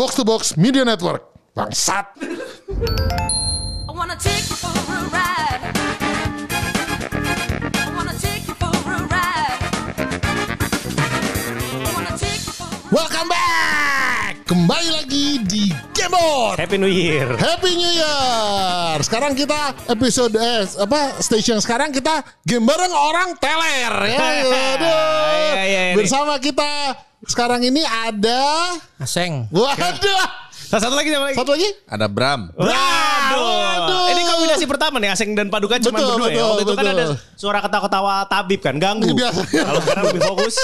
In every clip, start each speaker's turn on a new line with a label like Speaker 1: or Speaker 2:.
Speaker 1: Box to Box Media Network. Bangsat.
Speaker 2: I wanna take you for a ride.
Speaker 1: Welcome back. Kembali Gamebot.
Speaker 3: Happy New Year.
Speaker 1: Happy New Year. Sekarang kita episode eh, apa station sekarang kita game bareng orang teler ya. Aduh.
Speaker 3: Iya, iya, ini.
Speaker 1: Bersama kita sekarang ini ada
Speaker 4: Aseng.
Speaker 1: Waduh.
Speaker 3: Nah, satu lagi sama lagi.
Speaker 1: Satu lagi?
Speaker 5: Ada Bram.
Speaker 3: Waduh.
Speaker 1: Waduh.
Speaker 3: Ini kombinasi pertama nih Aseng dan Paduka cuma
Speaker 1: Betul,
Speaker 3: berdua ya.
Speaker 1: betul,
Speaker 3: Waktu itu kan
Speaker 1: betul.
Speaker 3: ada suara ketawa-ketawa tabib kan ganggu.
Speaker 1: Biasa.
Speaker 3: Kalau sekarang lebih fokus.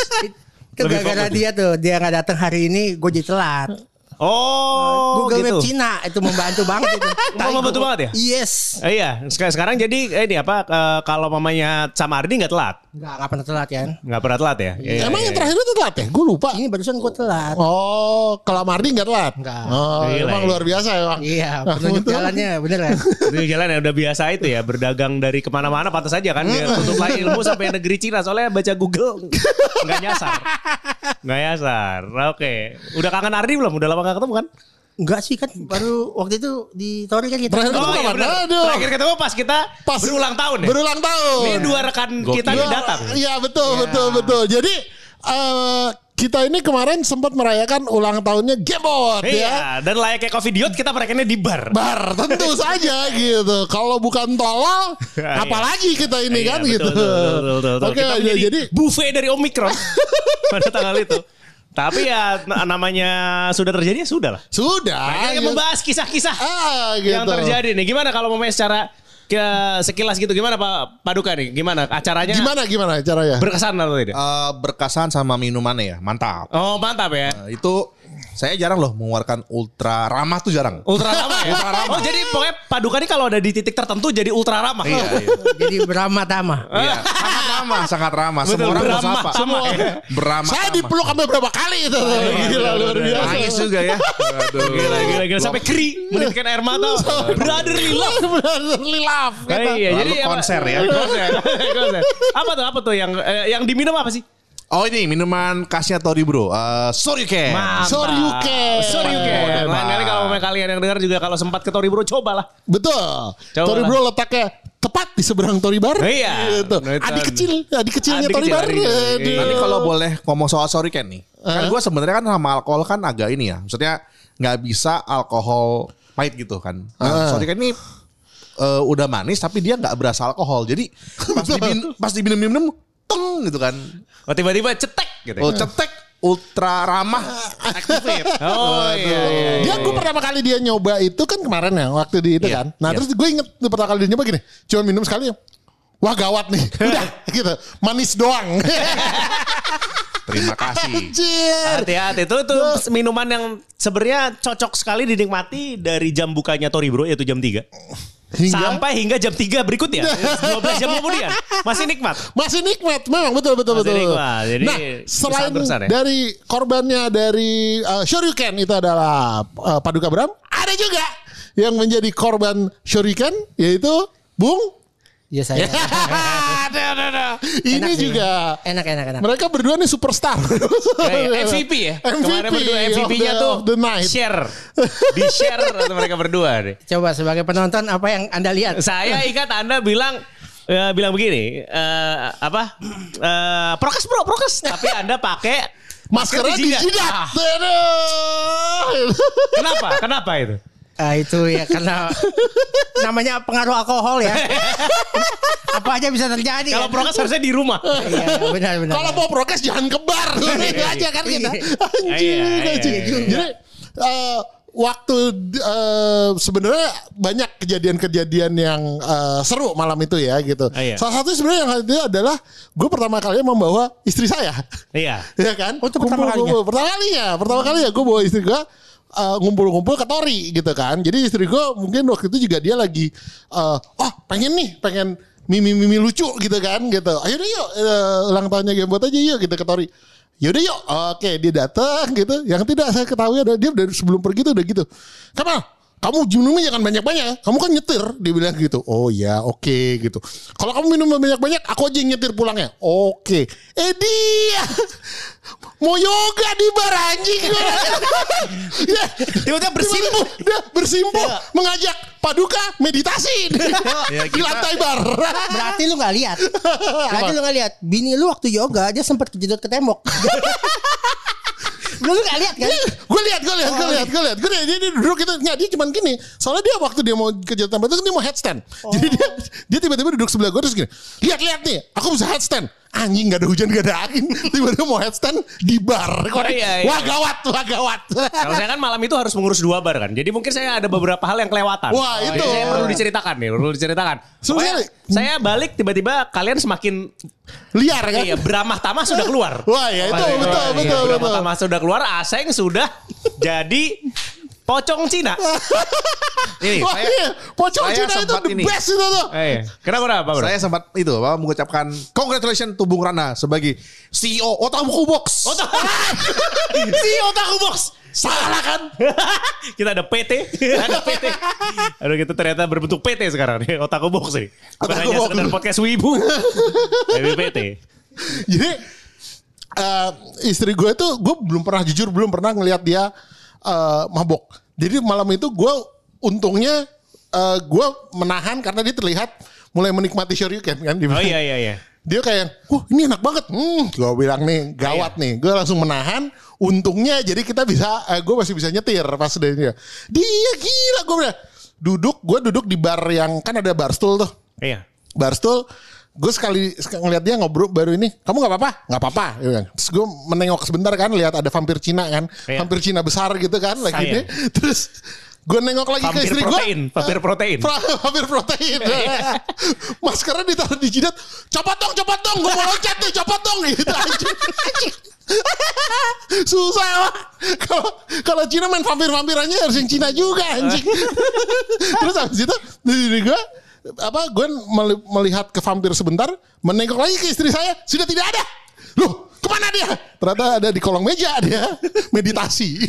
Speaker 4: Itu
Speaker 3: Lebih
Speaker 4: gara-gara
Speaker 3: fokus.
Speaker 4: dia tuh, dia nggak datang hari ini, gue jadi telat.
Speaker 3: Oh,
Speaker 4: Google
Speaker 3: gitu.
Speaker 4: Web Cina itu membantu banget itu.
Speaker 3: Oh, membantu banget ya?
Speaker 4: Yes.
Speaker 3: Eh, iya, Sek- sekarang jadi eh, ini apa eh, kalau mamanya sama Ardi nggak telat?
Speaker 4: Enggak, enggak pernah telat kan.
Speaker 3: Nggak pernah telat ya? Iya,
Speaker 1: Emang
Speaker 3: iya,
Speaker 1: yang terakhir itu telat ya? Gue lupa.
Speaker 4: Ini barusan gue telat.
Speaker 1: Oh, kalau Mardi nggak telat?
Speaker 4: Nggak.
Speaker 1: Oh,
Speaker 3: Gila,
Speaker 1: emang
Speaker 3: ya.
Speaker 1: luar biasa emang.
Speaker 4: Iya, penunjuk
Speaker 1: Betul.
Speaker 4: jalannya bener kan.
Speaker 3: Itu jalan yang udah biasa itu ya berdagang dari ke mana-mana pantas saja kan dia tutup lagi ilmu sampai negeri Cina soalnya baca Google nggak nyasar nggak nyasar oke udah kangen Ardi belum udah lama gak ketemu kan
Speaker 4: Enggak sih kan baru waktu itu di Tori kan kita.
Speaker 1: Terakhir ketemu
Speaker 3: oh iya
Speaker 1: Aduh.
Speaker 3: terakhir ketemu pas kita
Speaker 1: Pas
Speaker 3: berulang tahun ya
Speaker 1: Berulang tahun.
Speaker 3: ini dua rekan kita
Speaker 1: Dua-
Speaker 3: yang datang
Speaker 1: Iya betul betul betul. Jadi eh, kita ini kemarin sempat merayakan ulang tahunnya Gamebot ya.
Speaker 3: iya dan layaknya coffee diot kita merayakannya di bar
Speaker 1: Bar tentu saja gitu. Kalau bukan tolol,
Speaker 3: Iya.
Speaker 1: apalagi kita ini
Speaker 3: Iya,
Speaker 1: kan
Speaker 3: betul,
Speaker 1: gitu.
Speaker 3: betul, betul, betul, betul.
Speaker 1: Oke,
Speaker 3: kita
Speaker 1: ya, jadi
Speaker 3: buffet dari Omikron pada tanggal itu. Tapi ya na- namanya sudah terjadi ya sudah lah.
Speaker 1: sudah.
Speaker 3: Nah, kita
Speaker 1: gitu.
Speaker 3: membahas kisah-kisah
Speaker 1: Ah, gitu.
Speaker 3: yang terjadi nih. Gimana kalau mau secara ke sekilas gitu gimana Pak Paduka nih? Gimana acaranya?
Speaker 1: Gimana gimana caranya?
Speaker 3: Berkesan atau tidak?
Speaker 5: Eh, berkesan sama minumannya ya, mantap.
Speaker 3: oh mantap ya.
Speaker 5: Nah, itu saya jarang loh mengeluarkan ultra ramah tuh jarang.
Speaker 3: Ultra ramah ya. Oh jadi pokoknya Paduka nih kalau ada di titik tertentu jadi ultra ramah.
Speaker 5: Iya, iya.
Speaker 4: Jadi beramah-tamah.
Speaker 5: Iya, sangat ramah, sangat ramah.
Speaker 3: Betul,
Speaker 5: Semua orang mau
Speaker 3: beramah,
Speaker 5: sapa.
Speaker 3: sama ya.
Speaker 5: Beramah.
Speaker 1: Saya
Speaker 5: ramah.
Speaker 1: dipeluk sampai berapa kali itu. Gila
Speaker 3: benar,
Speaker 1: luar
Speaker 3: benar.
Speaker 1: biasa.
Speaker 5: Nangis juga ya. Aduh.
Speaker 3: Gila gila gila sampai keri menitikkan air mata. Brotherly love.
Speaker 1: Brotherly love. Kata.
Speaker 3: iya, jadi
Speaker 5: konser ya.
Speaker 3: konser. konser. Apa tuh? Apa tuh yang eh, yang diminum apa sih?
Speaker 5: Oh ini minuman khasnya Tori Bro. Eh sorry Ken.
Speaker 3: Mantap.
Speaker 1: Soryuken.
Speaker 3: Soryuken.
Speaker 5: Hebat.
Speaker 3: Lain kali kalau mau kalian yang dengar juga kalau sempat ke Tori Bro cobalah.
Speaker 1: Betul.
Speaker 3: Coba
Speaker 1: Tori
Speaker 3: lah.
Speaker 1: Bro letaknya tepat di seberang Tori Bar.
Speaker 3: Iya.
Speaker 1: Gitu.
Speaker 3: Itu-
Speaker 1: Adik kecil, adik kecilnya
Speaker 3: Adik
Speaker 1: Tori
Speaker 3: kecil,
Speaker 1: Bar.
Speaker 3: adik kecil.
Speaker 5: Nanti kalau boleh ngomong soal sorry Ken nih. Kan gue sebenarnya kan sama alkohol kan agak ini ya. Maksudnya nggak bisa alkohol pahit gitu kan. Nah, sorry Ken ini eh, udah manis tapi dia nggak berasa alkohol. Jadi pas dimin, pas diminum-minum teng gitu kan.
Speaker 3: Oh tiba-tiba cetek gitu.
Speaker 5: Oh cetek ultra ramah activate.
Speaker 3: Oh iya. iya, iya.
Speaker 1: Dia gue pertama kali dia nyoba itu kan kemarin ya waktu di itu
Speaker 5: Iya,
Speaker 1: kan. Nah
Speaker 5: iya.
Speaker 1: terus gue inget tuh pertama kali dia nyoba gini. Cuma minum sekali ya. Wah gawat nih. Udah gitu. Manis doang.
Speaker 5: Terima kasih.
Speaker 1: Anjir.
Speaker 3: Hati-hati itu tuh minuman yang sebenarnya cocok sekali dinikmati dari jam bukanya Tori Bro yaitu jam 3.
Speaker 1: Hingga
Speaker 3: Sampai hingga jam 3 berikutnya 12 jam kemudian masih nikmat.
Speaker 1: masih nikmat memang betul betul
Speaker 3: Masih
Speaker 1: betul.
Speaker 3: nikmat. Jadi,
Speaker 1: nah, selain
Speaker 3: berkesan ya?
Speaker 1: dari korbannya dari uh, Shoryuken itu adalah uh, Paduka Bram, ada juga yang menjadi korban Shoryuken yaitu Bung
Speaker 4: Iya saya.
Speaker 1: ada, ada, ada. Ini
Speaker 4: Enak
Speaker 1: juga
Speaker 4: Enak enak enak.
Speaker 1: mereka berdua nih superstar.
Speaker 3: Kayak MVP ya. Kemarin berdua MVP-nya tuh
Speaker 1: the night.
Speaker 3: share. Di share mereka berdua deh.
Speaker 4: Coba sebagai penonton apa yang Anda lihat?
Speaker 3: Saya ikat Anda bilang eh, bilang begini, eh, apa? Eh, prokes bro, prokes. Tapi Anda pakai
Speaker 1: Maskernya di jidat.
Speaker 3: Ah, kenapa? Kenapa itu?
Speaker 4: Ah, itu ya karena namanya pengaruh alkohol ya. apa aja bisa terjadi.
Speaker 3: Kalau
Speaker 4: kan?
Speaker 3: prokes harusnya di rumah.
Speaker 4: Iya, iya, benar benar.
Speaker 1: Kalau mau prokes jangan kebar. Itu aja kan kita. Anjir.
Speaker 3: Iya, iya,
Speaker 1: anjir.
Speaker 3: iya, iya.
Speaker 1: Jadi eh, waktu eh, sebenarnya banyak kejadian-kejadian yang eh, seru malam itu ya gitu.
Speaker 3: Ah, iya.
Speaker 1: Salah satu sebenarnya yang itu adalah gue pertama kali membawa istri saya.
Speaker 3: Iya.
Speaker 1: ya kan?
Speaker 4: Oh, itu pertama kalinya?
Speaker 1: Pertama kalinya, pertama kali ya gue bawa istri gue uh, ngumpul-ngumpul ke Tori gitu kan. Jadi istri gue mungkin waktu itu juga dia lagi uh, oh pengen nih, pengen mimi-mimi lucu gitu kan gitu. Ayo deh yuk uh, ulang tahunnya Gamebot aja yuk gitu ke Tori. Yaudah yuk, oke dia datang gitu. Yang tidak saya ketahui adalah dia dari sebelum pergi tuh udah gitu. Kamal, kamu minumnya jangan banyak-banyak. Kamu kan nyetir, dia bilang gitu. Oh ya, oke gitu. Kalau kamu minum banyak-banyak, aku aja yang nyetir pulangnya. Oke. Eh dia mau yoga di bar anjing. Ya,
Speaker 3: Tiba-tiba bersimpuh.
Speaker 1: Dia bersimpuh mengajak paduka meditasi
Speaker 3: Ya,
Speaker 1: di
Speaker 3: kita-
Speaker 1: lantai bar.
Speaker 4: Berarti lu gak lihat. Berarti lu gak lihat. Bini lu waktu yoga dia sempat kejedot ke tembok. Lu lu gak lihat kan?
Speaker 1: gue lihat, gue lihat, gue lihat, gue lihat, gue lihat. Dia, dia duduk itu, nggak dia cuman gini. Soalnya dia waktu dia mau ke jatuh tempat itu dia mau headstand. Jadi dia dia tiba-tiba duduk sebelah gue terus gini. Lihat, lihat nih, aku bisa headstand. Anjing gak ada hujan gak ada angin Tiba-tiba mau headstand di bar
Speaker 3: Oh, iya, iya.
Speaker 1: Wah gawat Wah gawat
Speaker 3: Kalau saya kan malam itu harus mengurus dua bar kan. Jadi mungkin saya ada beberapa hal yang kelewatan.
Speaker 1: Wah, itu.
Speaker 3: Jadi saya perlu diceritakan nih, perlu diceritakan.
Speaker 1: Sebenarnya-
Speaker 3: saya balik tiba-tiba kalian semakin
Speaker 1: Liar kan
Speaker 3: iya beramah tamah sudah keluar.
Speaker 1: Wah ya itu
Speaker 3: iya,
Speaker 1: betul
Speaker 3: iya,
Speaker 1: betul
Speaker 3: beramah
Speaker 1: betul
Speaker 3: tamah sudah keluar, Aseng sudah jadi pocong Cina.
Speaker 5: Ini
Speaker 1: Wah
Speaker 5: saya,
Speaker 1: iya Pocong
Speaker 5: saya
Speaker 1: Cina itu
Speaker 5: sempat
Speaker 1: the
Speaker 5: ini.
Speaker 1: best itu tuh
Speaker 3: Eh, kenapa kenapa bro?
Speaker 5: saya sempat itu apa mengucapkan congratulations to Bung Rana sebagai CEO Otaku Box.
Speaker 3: si otaku box.
Speaker 1: Salah kan
Speaker 3: kita ada PT, ada PT. Aduh kita ternyata berbentuk PT sekarang nih, otaku box ini. Bukan hanya sekedar podcast wibu. Tapi PT.
Speaker 1: Jadi eh, istri gue tuh gue belum pernah jujur belum pernah ngelihat dia eh, mabok. Jadi malam itu gue untungnya eh, gue menahan karena dia terlihat mulai menikmati shoryuken kan. Dia
Speaker 3: Oh iya iya iya.
Speaker 1: Dia kayak, wah ini enak banget. Hmm, gue bilang nih gawat nih. Gue langsung menahan. Untungnya jadi kita bisa, eh, gue masih bisa nyetir pas dia. Dia gila gue bilang. Duduk, gue duduk di bar yang kan ada bar stool tuh
Speaker 3: Iya.
Speaker 1: barstool gue sekali ngeliat dia ngobrol baru ini kamu nggak apa-apa? Nggak apa-apa Dia bilang. terus gue menengok sebentar kan lihat ada vampir Cina kan.
Speaker 3: Iya.
Speaker 1: vampir Cina besar gitu kan lagi ini. Terus gue nengok lagi ke
Speaker 3: Vampir
Speaker 1: istri gue
Speaker 3: vampir protein.
Speaker 1: vampir protein. Maskernya ditaruh di jidat. Copot dong copot dong gue mau loncat nih copot dong gitu anjing. susah lah. Kalau kalau Cina main vampir vampirannya harus yang Cina juga anjing. Terus habis itu dari gue apa gue meli- melihat ke vampir sebentar menengok lagi ke istri saya sudah tidak ada loh ke mana dia ternyata ada di kolong meja dia meditasi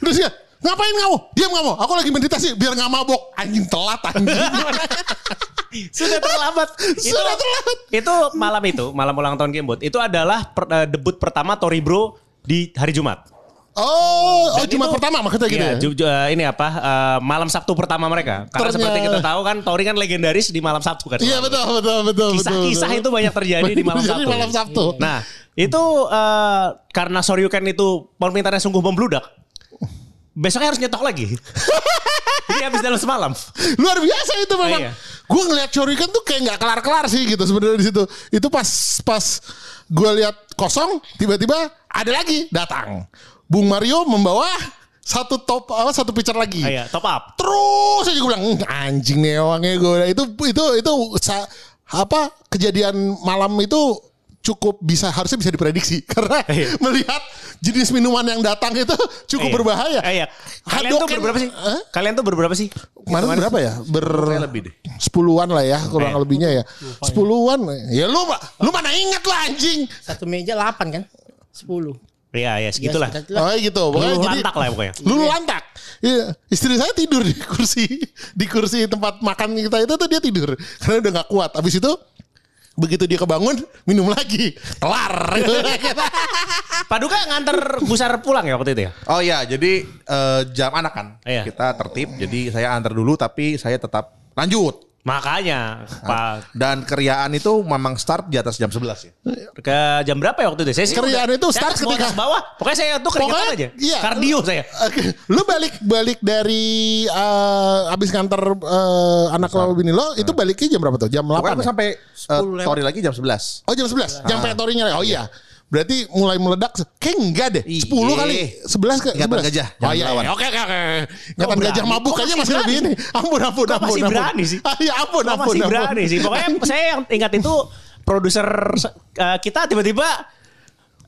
Speaker 1: terus ya ngapain kamu diam kamu aku lagi meditasi biar nggak mabok anjing telat anjing
Speaker 3: Sudah terlambat.
Speaker 1: Sudah terlambat.
Speaker 3: Itu malam itu, malam ulang tahun Gamebot. Itu adalah per- eh, debut pertama Tori Bro di hari Jumat.
Speaker 1: Oh oh Jumat
Speaker 3: itu-
Speaker 1: pertama maksudnya gitu
Speaker 3: Iya,
Speaker 1: ya
Speaker 3: ju- ju- eh, ini apa? eh, malam Sabtu pertama mereka. Karena
Speaker 1: Ternyata-
Speaker 3: seperti kita tahu kan Tori kan legendaris di malam Sabtu kan.
Speaker 1: iya betul betul betul
Speaker 3: Kisah-kisah itu banyak terjadi di malam Sabtu.
Speaker 1: malam Sabtu.
Speaker 3: Nah, itu eh, karena Soryuken itu permintaannya sungguh membludak. Besoknya harus nyetok lagi. Jadi habis dalam semalam.
Speaker 1: luar biasa itu memang.
Speaker 3: iya.
Speaker 1: Gue ngeliat Shoryuken tuh kayak nggak kelar-kelar sih gitu sebenarnya di situ. Itu pas pas gue lihat kosong, tiba-tiba ada lagi datang. Bung Mario membawa satu top apa satu pitcher lagi.
Speaker 3: Ah, iya, top up.
Speaker 1: Terus aja gue bilang "Hmm, anjing nih orangnya gue. Itu itu itu sa- apa kejadian malam itu cukup bisa harusnya bisa diprediksi karena
Speaker 3: Iya.
Speaker 1: melihat jenis minuman yang datang itu cukup
Speaker 3: Iya.
Speaker 1: berbahaya.
Speaker 3: Eh, iya. Kalian tuh berberapa sih?
Speaker 1: Hah?
Speaker 3: Kalian tuh berberapa sih?
Speaker 1: Kemarin berapa ya? Ber
Speaker 5: lebih deh.
Speaker 1: sepuluhan lah ya kurang
Speaker 3: Eh.
Speaker 1: lebihnya ya. Sepuluhan. Ya lu lu mana ingat lah anjing.
Speaker 4: Satu meja 8 kan? 10.
Speaker 3: Iya, ya segitulah.
Speaker 4: Ya,
Speaker 1: Oh gitu. Pokoknya
Speaker 3: Lulu
Speaker 1: jadi
Speaker 3: lantak lah pokoknya.
Speaker 1: Lulu lantak. Iya, istri saya tidur di kursi di kursi tempat makan kita itu tuh dia tidur karena udah nggak kuat. Habis itu begitu dia kebangun minum lagi kelar
Speaker 3: Paduka nganter Busar pulang ya waktu itu ya?
Speaker 5: Oh iya, jadi eh, jam anak kan.
Speaker 3: Iya.
Speaker 5: Kita tertib, jadi saya antar dulu tapi saya tetap lanjut.
Speaker 3: Makanya Pak
Speaker 5: Dan keriaan itu memang start di atas jam 11 ya.
Speaker 3: ke jam berapa ya waktu itu? Saya
Speaker 1: Keriaan
Speaker 3: udah-
Speaker 1: itu
Speaker 3: saya
Speaker 1: start
Speaker 3: bawah,
Speaker 1: ketika-
Speaker 3: bawah. Pokoknya saya tuh keringetan
Speaker 1: Pokoknya,
Speaker 3: aja.
Speaker 1: iya.
Speaker 3: Kardio saya.
Speaker 1: Lu balik balik dari eh, abis nganter eh, anak lo bini lo itu baliknya jam berapa tuh? Jam 8
Speaker 5: Pokoknya
Speaker 1: ya?
Speaker 5: sampai eh, tori lagi jam 11.
Speaker 1: Oh jam 11 Nyampe torinya Oh iya Berarti mulai meledak Kayak enggak deh 10
Speaker 5: Iye.
Speaker 1: kali 11 ke
Speaker 5: Ingatan
Speaker 1: 11.
Speaker 5: gajah,
Speaker 1: Oh iya iya. Oke oke oke Ingatan gajah mabuk aja
Speaker 3: masih
Speaker 1: masih lebih ini Ampun ampun
Speaker 3: Kok
Speaker 1: ampun
Speaker 3: masih
Speaker 1: ampun.
Speaker 3: berani sih?
Speaker 1: Ah, Iya ampun ampun
Speaker 3: masih
Speaker 1: ampun.
Speaker 3: berani sih. Pokoknya saya yang ingat itu produser eh, kita tiba-tiba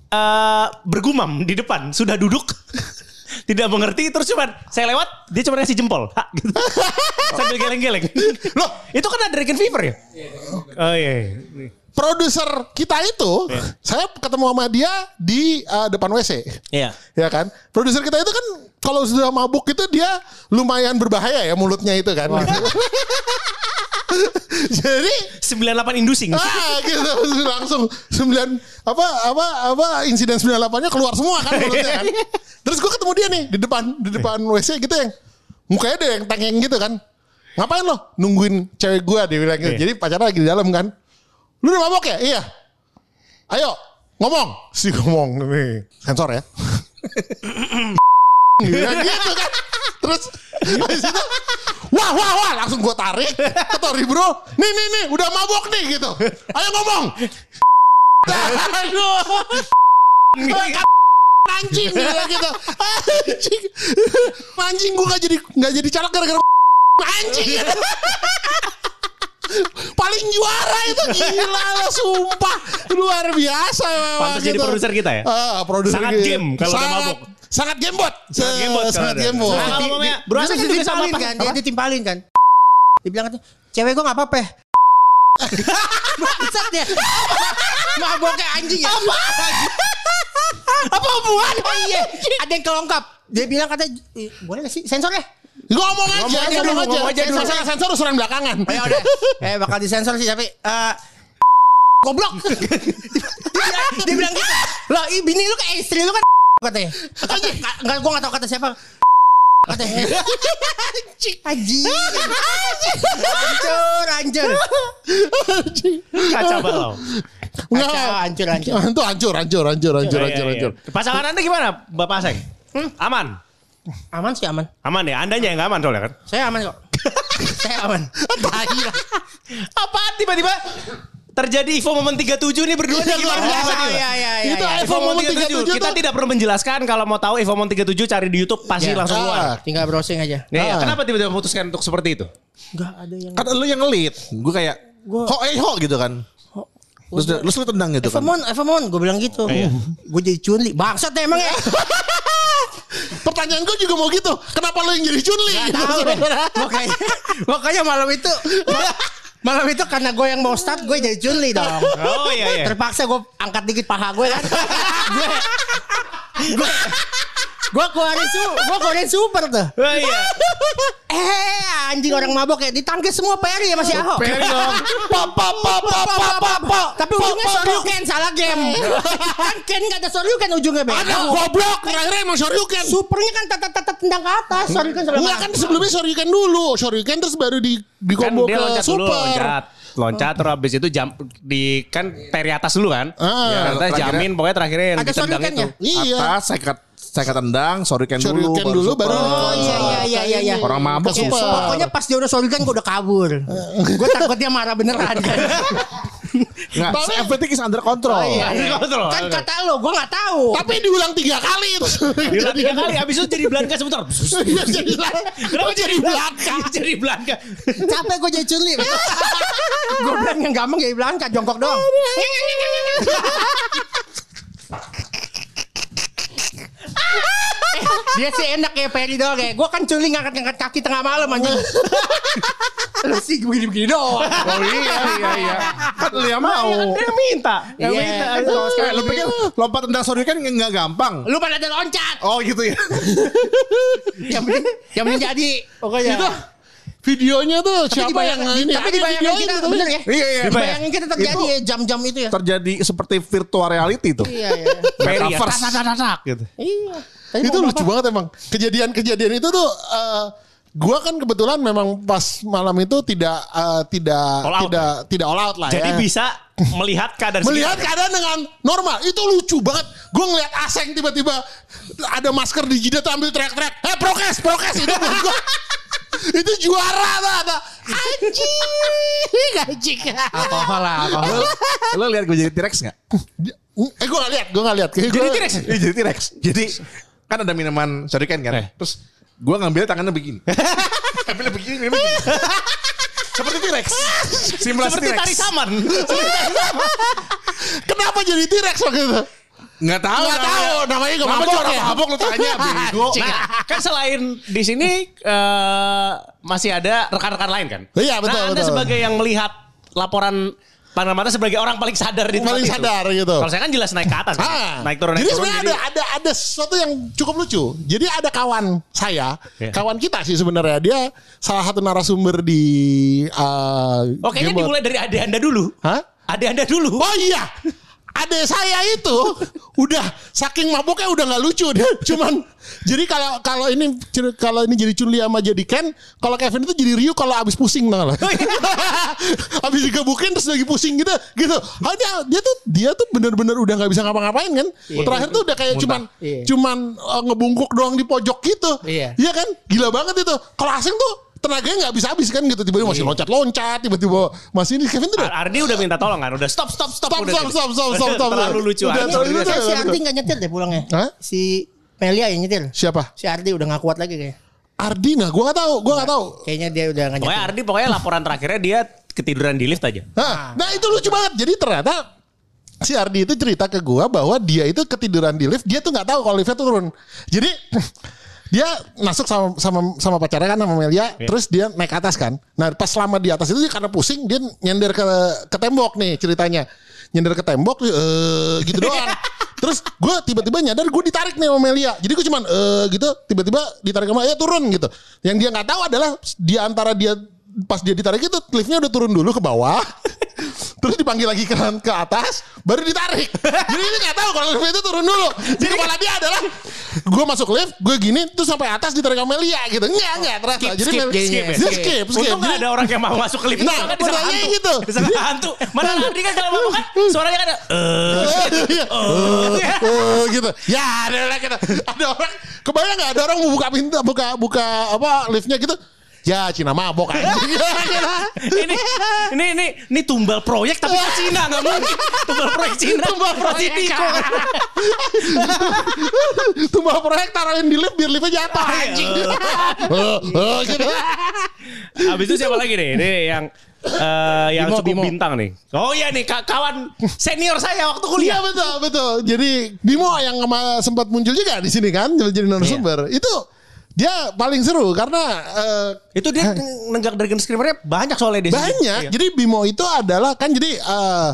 Speaker 3: eh, bergumam di depan sudah duduk tidak mengerti terus cuman saya lewat dia cuma ngasih jempol Ha, gitu. sambil geleng-geleng
Speaker 1: Loh
Speaker 3: itu kan ada Dragon Fever ya oh iya, iya.
Speaker 1: Produser kita itu
Speaker 3: Iya.
Speaker 1: Saya ketemu sama dia Di eh, depan WC
Speaker 3: Iya.
Speaker 1: Ya kan Produser kita itu kan kalau sudah mabuk itu dia lumayan berbahaya ya mulutnya itu kan. Jadi
Speaker 3: 98 indusing.
Speaker 1: ah gitu langsung 9 apa apa apa insiden 98-nya keluar semua kan mulutnya kan. Terus gue ketemu dia nih di depan di depan WC gitu yang mukanya ada yang tengeng gitu kan. Ngapain lo? Nungguin cewek gue dia bilang gitu.
Speaker 3: Iya.
Speaker 1: Jadi pacarnya lagi di dalam kan. Lu udah mabok ya? Iya. Ayo ngomong. Si ngomong nih sensor ya. Gitu, gitu kan. Terus habis itu wah wah wah langsung gue tarik ke Tori bro. Nih nih nih udah mabok nih gitu. Ayo ngomong. Aduh. Anjing gitu, gitu. Anjing. Anjing gue gak jadi gak jadi caleg gara-gara anjing. Paling juara itu gila lo sumpah luar biasa memang
Speaker 3: Pantas jadi produser kita ya?
Speaker 1: Ah, produser
Speaker 3: Sangat
Speaker 1: kita.
Speaker 3: game kalau udah
Speaker 1: Sangat-
Speaker 3: mabuk.
Speaker 1: Sangat gamebot.
Speaker 3: Sangat gamebot
Speaker 1: Sangat gamebot.
Speaker 3: Nah, kalau mamanya Bro kan juga sama
Speaker 4: kan, dia ditimpalin kan. Dia bilang katanya, cewek gue gak apa-apa. Bangsat dia. Maboknya anjing ya. Apa? apa hubungan? Oh iya, ada yang kelongkap. Dia bilang katanya, "Eh, boleh gak sih sensor ya?
Speaker 1: Ngomong aja,
Speaker 4: Ngomong aja
Speaker 1: ngomong aja.
Speaker 4: ngomong aja dulu.
Speaker 1: Sensor, sensor usulan belakangan.
Speaker 4: Oh ya udah. Eh bakal disensor sih tapi eh goblok. dia, bilang, dia bilang gitu. Lah, bini lu kayak istri lu kan katanya. Kata, enggak gua enggak tahu kata siapa. Katanya. Anjing. Hancur, hancur.
Speaker 3: Kaca balau.
Speaker 1: Enggak.
Speaker 4: Hancur, hancur.
Speaker 1: Itu hancur, hancur, hancur, hancur,
Speaker 3: Iya,
Speaker 1: hancur,
Speaker 3: iya,
Speaker 1: hancur.
Speaker 3: iya. Pasangan Anda gimana, Bapak Aseng? Aman?
Speaker 4: Aman sih aman.
Speaker 3: Aman ya? Andanya yang nggak aman soalnya kan?
Speaker 4: Saya aman kok. Saya aman.
Speaker 3: Apaan tiba-tiba terjadi Evo Momen 37 nih berdua nih luar biasa
Speaker 4: Oh, iya, iya, iya,
Speaker 1: Itu
Speaker 4: iya.
Speaker 1: Evo Momen 37
Speaker 3: Kita
Speaker 1: tuh-
Speaker 3: tidak perlu menjelaskan kalau mau tahu Evo Momen 37 cari di YouTube pasti
Speaker 4: Ya.
Speaker 3: langsung keluar.
Speaker 1: Ah.
Speaker 4: Tinggal browsing aja.
Speaker 3: Ya,
Speaker 1: Ah.
Speaker 3: kenapa tiba-tiba memutuskan untuk seperti itu?
Speaker 4: Enggak ada yang
Speaker 5: Kan lu yang ngelit. Gue kayak ho eh ho gitu kan. Terus lu lu tendang gitu kan.
Speaker 4: Evamon, Evamon, gue bilang gitu.
Speaker 3: Iya.
Speaker 4: Gue jadi cunli. Bangsat ya emang ya.
Speaker 1: Pertanyaan gue juga mau gitu. Kenapa lo yang jadi Chunli?
Speaker 4: Tahu deh. Makanya, makanya malam itu malam itu karena gue yang mau start gue jadi Chunli dong.
Speaker 3: Oh iya iya.
Speaker 4: Terpaksa gue angkat dikit paha gue kan. gue gue gue keluarin su, gue keluarin super tuh.
Speaker 3: Oh iya.
Speaker 4: Eh anjing orang mabok ya ditangkis semua Perry ya masih Ahok.
Speaker 3: Perry dong.
Speaker 1: Pop, pop, pop, pop, pop, pop, pop.
Speaker 4: Tapi ujungnya. Soryuken salah game. kan Ken gak ada Soryuken ujungnya
Speaker 1: Ada
Speaker 4: bego.
Speaker 1: goblok. Terakhirnya emang Shoryuken.
Speaker 4: Supernya kan tata tata tendang ke atas. Soryuken salah.
Speaker 1: Enggak kan sebelumnya Shoryuken dulu. Shoryuken terus baru di di
Speaker 3: Kan
Speaker 1: combo ke
Speaker 3: loncat dulu,
Speaker 1: super.
Speaker 3: loncat. Loncat terus habis itu jam di kan peri atas dulu kan.
Speaker 1: Ah.
Speaker 3: Ya, jamin pokoknya terakhirnya yang
Speaker 4: Ada
Speaker 3: ditendang itu.
Speaker 1: Iya.
Speaker 5: Atas saya kat saya tendang, sorry Ken dulu,
Speaker 1: Shoryuken dulu
Speaker 5: super.
Speaker 1: baru
Speaker 4: Oh iya iya iya iya. iya.
Speaker 5: Orang mabuk
Speaker 1: Ke super.
Speaker 4: Pokoknya pas dia udah Soryuken gue udah kabur. gue takut dia marah beneran kan.
Speaker 5: Nggak,
Speaker 1: Tapi-
Speaker 5: everything is under control.
Speaker 4: iya, iya.
Speaker 3: Kontrol.
Speaker 4: Kan kata lo, gue gak tahu.
Speaker 1: Tapi diulang tiga kali itu.
Speaker 3: Diulang tiga kali habis itu jadi Blanka sebentar.
Speaker 1: Iya, jadi
Speaker 3: Kenapa jadi Blanka? jadi Blanka.
Speaker 4: Capek gue jadi cunli. gue bilang yang gampang jadi Blanka, jongkok doang. Dia sih enak kayak Perry doang kayak gue kan culi ngangkat-ngangkat kaki tengah malam anjing. Lu sih begini-begini doang.
Speaker 5: Oh iya iya iya. Kan lu yang mau.
Speaker 3: Dia yang minta. Yang
Speaker 4: Iya.
Speaker 3: minta.
Speaker 5: Kayak lu pikir lompat tendang sorry kan nggak gampang.
Speaker 4: Lu pada ada loncat.
Speaker 5: Oh gitu ya.
Speaker 4: Yang penting, yang penting jadi. Pokoknya.
Speaker 1: Itu videonya tuh
Speaker 4: Tapi
Speaker 1: siapa yang ini?
Speaker 4: tapi dibayangin kita
Speaker 1: tuh.
Speaker 4: bener ya.
Speaker 5: Iya iya.
Speaker 4: Dibayangin kita terjadi
Speaker 5: Itu-
Speaker 4: ya jam-jam itu ya.
Speaker 5: Terjadi seperti virtual reality tuh.
Speaker 4: Iya iya.
Speaker 3: Ya.
Speaker 5: Metaverse.
Speaker 3: Tak, tak, tak, tak, gitu.
Speaker 4: Iya. Tadi
Speaker 1: Itu lucu
Speaker 4: apa?
Speaker 1: banget emang. Kejadian-kejadian itu tuh eh, gua kan kebetulan memang pas malam itu tidak eh, tidak
Speaker 3: All out,
Speaker 1: tidak tidak all out lah
Speaker 3: Jadi
Speaker 1: ya.
Speaker 3: bisa melihat keadaan
Speaker 1: Melihat keadaan dengan normal Itu lucu banget Gue ngeliat Aseng tiba-tiba Ada masker di jidat tuh ambil teriak-teriak Eh prokes prokes Itu gua Itu juara tuh ada Anjing Anjing
Speaker 4: Alkohol lah, alkohol.
Speaker 5: Lu lihat gue jadi T-Rex nggak?
Speaker 1: Eh gue gak liat Gue gak liat Kayak
Speaker 3: Jadi T-Rex.
Speaker 5: Jadi T-Rex. Jadi kan ada minuman shuriken kan.
Speaker 3: Eh.
Speaker 5: Terus gue ngambil tangannya begini. Ambil begini, begini. Seperti T-Rex. Simulasi
Speaker 3: Seperti
Speaker 5: T-Rex.
Speaker 3: tari saman.
Speaker 1: Kenapa jadi T-Rex waktu itu
Speaker 5: Nggak tahu.
Speaker 1: Nggak
Speaker 5: namanya.
Speaker 1: tahu, namanya nggak mabok
Speaker 5: juara
Speaker 1: ya?
Speaker 5: mabok lu tanya bego.
Speaker 3: Nah, kan selain di sini eh, masih ada rekan-rekan lain kan?
Speaker 1: Iya, betul,
Speaker 3: Nah, Anda
Speaker 1: betul.
Speaker 3: sebagai yang melihat laporan pandang mata sebagai orang paling sadar di
Speaker 1: paling
Speaker 3: itu.
Speaker 1: sadar gitu.
Speaker 3: Kalau saya kan jelas naik ke atas. kan.
Speaker 1: Ah.
Speaker 3: Naik turun naik
Speaker 1: jadi
Speaker 3: turun.
Speaker 1: sebenarnya
Speaker 3: Jadi,
Speaker 1: ada ada ada sesuatu yang cukup lucu. Jadi ada kawan saya,
Speaker 3: Ya.
Speaker 1: kawan kita sih sebenarnya dia salah satu narasumber di uh,
Speaker 3: oh kayaknya
Speaker 1: Gamebot.
Speaker 3: dimulai dari ade anda dulu.
Speaker 1: Hah?
Speaker 3: Ade anda dulu.
Speaker 1: Oh iya. Adek saya itu udah saking maboknya udah nggak lucu dia. Cuman jadi kalau kalau ini kalau ini jadi Chun Li sama jadi Ken kalau Kevin itu jadi Ryu kalau abis pusing tau lah abis digebukin terus lagi pusing gitu gitu. Ah, dia, dia tuh dia tuh bener-bener udah nggak bisa ngapa-ngapain kan? Terakhir tuh udah kayak cuman
Speaker 4: Iya.
Speaker 1: cuman uh, ngebungkuk doang di pojok gitu.
Speaker 4: Iya.
Speaker 1: iya kan? Gila banget itu. Kalau asing tuh tenaganya nggak bisa habis kan gitu tiba-tiba masih loncat-loncat tiba-tiba masih ini Kevin tuh udah
Speaker 3: Ar- Ardi udah minta tolong kan. Udah stop stop stop.
Speaker 1: Stop,
Speaker 3: udah
Speaker 1: stop, stop, stop, stop, stop.
Speaker 3: Terlalu lucu.
Speaker 1: Udah
Speaker 3: udah
Speaker 1: lucu.
Speaker 3: biasa.
Speaker 4: si Ardi nggak nyetir deh pulangnya.
Speaker 1: Hah?
Speaker 4: Si Melia yang nyetir.
Speaker 1: Siapa?
Speaker 4: Si Ardi udah nggak kuat lagi kayak.
Speaker 1: Ardi nah gue gak tahu gue gak tahu
Speaker 4: Kayaknya dia udah nggak
Speaker 3: Pokoknya
Speaker 4: nyetir.
Speaker 3: Ardi pokoknya laporan terakhirnya dia ketiduran di lift aja.
Speaker 1: Hah, nah itu lucu banget jadi ternyata si Ardi itu cerita ke gue bahwa dia itu ketiduran di lift dia tuh nggak tahu kalau liftnya turun jadi dia masuk sama sama sama pacarnya kan sama Melia terus dia naik atas kan. Nah pas selama di atas itu dia karena pusing dia nyender ke ke tembok nih ceritanya. Nyender ke tembok eh gitu doang. Terus gue tiba-tiba nyadar gue ditarik nih sama Melia. Jadi gue cuman eh gitu tiba-tiba ditarik sama ya turun gitu. Yang dia nggak tahu adalah di antara dia pas dia ditarik itu liftnya udah turun dulu ke bawah terus dipanggil lagi ke, ke atas baru ditarik jadi ini nggak tahu kalau liftnya itu turun dulu jadi kepala dia adalah gue masuk lift gue gini terus sampai atas ditarik sama Melia gitu enggak enggak terasa
Speaker 3: Skip,
Speaker 1: jadi
Speaker 3: skip, skip ya?
Speaker 1: dia skip skip
Speaker 3: Untung gak
Speaker 1: Jadi-
Speaker 3: ada orang yang mau masuk ke lift.
Speaker 1: Nah,
Speaker 3: disangka
Speaker 1: pertanyaannya
Speaker 3: hantu.
Speaker 1: gitu.
Speaker 3: Disangka hantu. Mana Ardi kan kalau mabuk kan suaranya kan ada. eh,
Speaker 1: Iya. Eh, gitu. Ya ada orang gitu. Ada orang kebayang nggak ada orang mau buka pintu buka buka apa liftnya gitu. Ya Cina mabok anjing.
Speaker 3: ini ini ini ini tumbal proyek tapi ke Cina nggak mungkin tumbal proyek Cina
Speaker 1: Tumbal proyek.
Speaker 3: Diko.
Speaker 1: Tumbal proyek taruhin di lift biar liftnya jatuh anjing. Eh, eh, gitu.
Speaker 3: Habis itu siapa lagi nih? Ini yang eh, yang
Speaker 4: Bimo,
Speaker 3: cukup
Speaker 4: Bimo.
Speaker 3: bintang nih. Oh iya nih ka- kawan senior saya waktu
Speaker 1: Iya
Speaker 3: kuliah.
Speaker 1: betul betul. Jadi Bimo yang sempat muncul juga di sini kan jadi narasumber. Itu dia paling seru karena eh,
Speaker 3: Itu dia nenggak Dragon Screamer-nya banyak soalnya di sini.
Speaker 1: Banyak.
Speaker 3: Iya.
Speaker 1: Jadi Bimo itu adalah kan jadi eh,